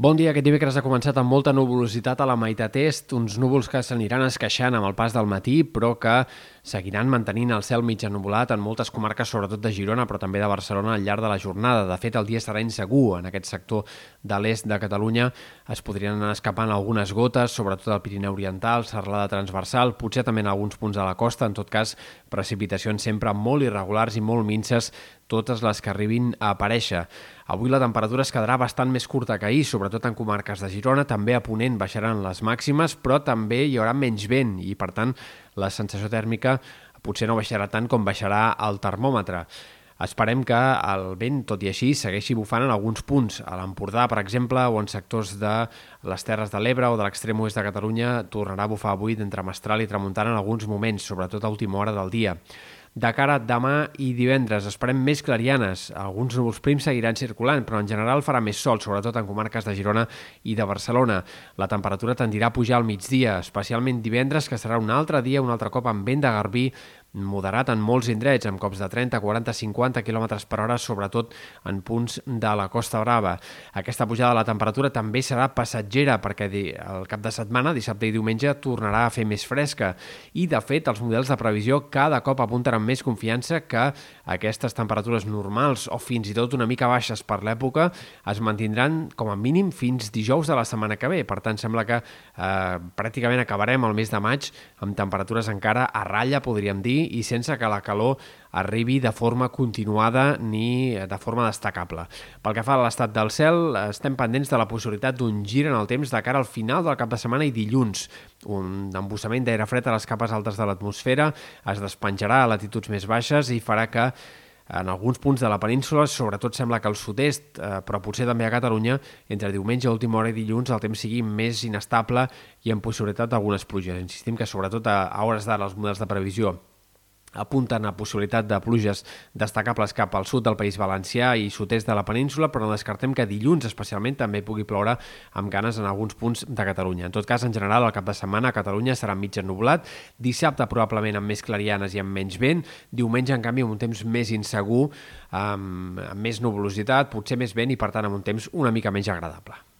Bon dia. Aquest dimecres ha començat amb molta nuvolositat a la meitat est, uns núvols que s'aniran esqueixant amb el pas del matí, però que seguiran mantenint el cel mig ennuvolat en moltes comarques, sobretot de Girona, però també de Barcelona al llarg de la jornada. De fet, el dia serà insegur en aquest sector de l'est de Catalunya. Es podrien anar escapant algunes gotes, sobretot al Pirineu Oriental, serralada transversal, potser també en alguns punts de la costa. En tot cas, precipitacions sempre molt irregulars i molt minces, totes les que arribin a aparèixer. Avui la temperatura es quedarà bastant més curta que ahir, sobretot en comarques de Girona. També a Ponent baixaran les màximes, però també hi haurà menys vent i, per tant, la sensació tèrmica potser no baixarà tant com baixarà el termòmetre. Esperem que el vent, tot i així, segueixi bufant en alguns punts. A l'Empordà, per exemple, o en sectors de les Terres de l'Ebre o de l'extrem oest de Catalunya, tornarà a bufar avui d'entre Mestral i Tramuntana en alguns moments, sobretot a última hora del dia. De cara a demà i divendres esperem més clarianes. Alguns núvols prims seguiran circulant, però en general farà més sol, sobretot en comarques de Girona i de Barcelona. La temperatura tendirà a pujar al migdia, especialment divendres, que serà un altre dia, un altre cop amb vent de garbí, moderat en molts indrets, amb cops de 30, 40, 50 km per hora, sobretot en punts de la Costa Brava. Aquesta pujada de la temperatura també serà passatgera, perquè el cap de setmana, dissabte i diumenge, tornarà a fer més fresca. I, de fet, els models de previsió cada cop apunten amb més confiança que aquestes temperatures normals o fins i tot una mica baixes per l'època es mantindran com a mínim fins dijous de la setmana que ve. Per tant, sembla que eh, pràcticament acabarem el mes de maig amb temperatures encara a ratlla, podríem dir, i sense que la calor arribi de forma continuada ni de forma destacable. Pel que fa a l'estat del cel, estem pendents de la possibilitat d'un gir en el temps de cara al final del cap de setmana i dilluns. Un embussament d'aire fred a les capes altes de l'atmosfera es despenjarà a latituds més baixes i farà que en alguns punts de la península, sobretot sembla que al sud-est, eh, però potser també a Catalunya, entre diumenge, última hora i dilluns, el temps sigui més inestable i amb possibilitat d'algunes pluges. Insistim que sobretot a, a hores d'ara els models de previsió apunten a possibilitat de pluges destacables cap al sud del País Valencià i sud-est de la península, però no descartem que dilluns especialment també pugui ploure amb ganes en alguns punts de Catalunya. En tot cas, en general, el cap de setmana a Catalunya serà mig ennublat, dissabte probablement amb més clarianes i amb menys vent, diumenge, en canvi, amb un temps més insegur, amb, amb més nuvolositat, potser més vent i, per tant, amb un temps una mica menys agradable.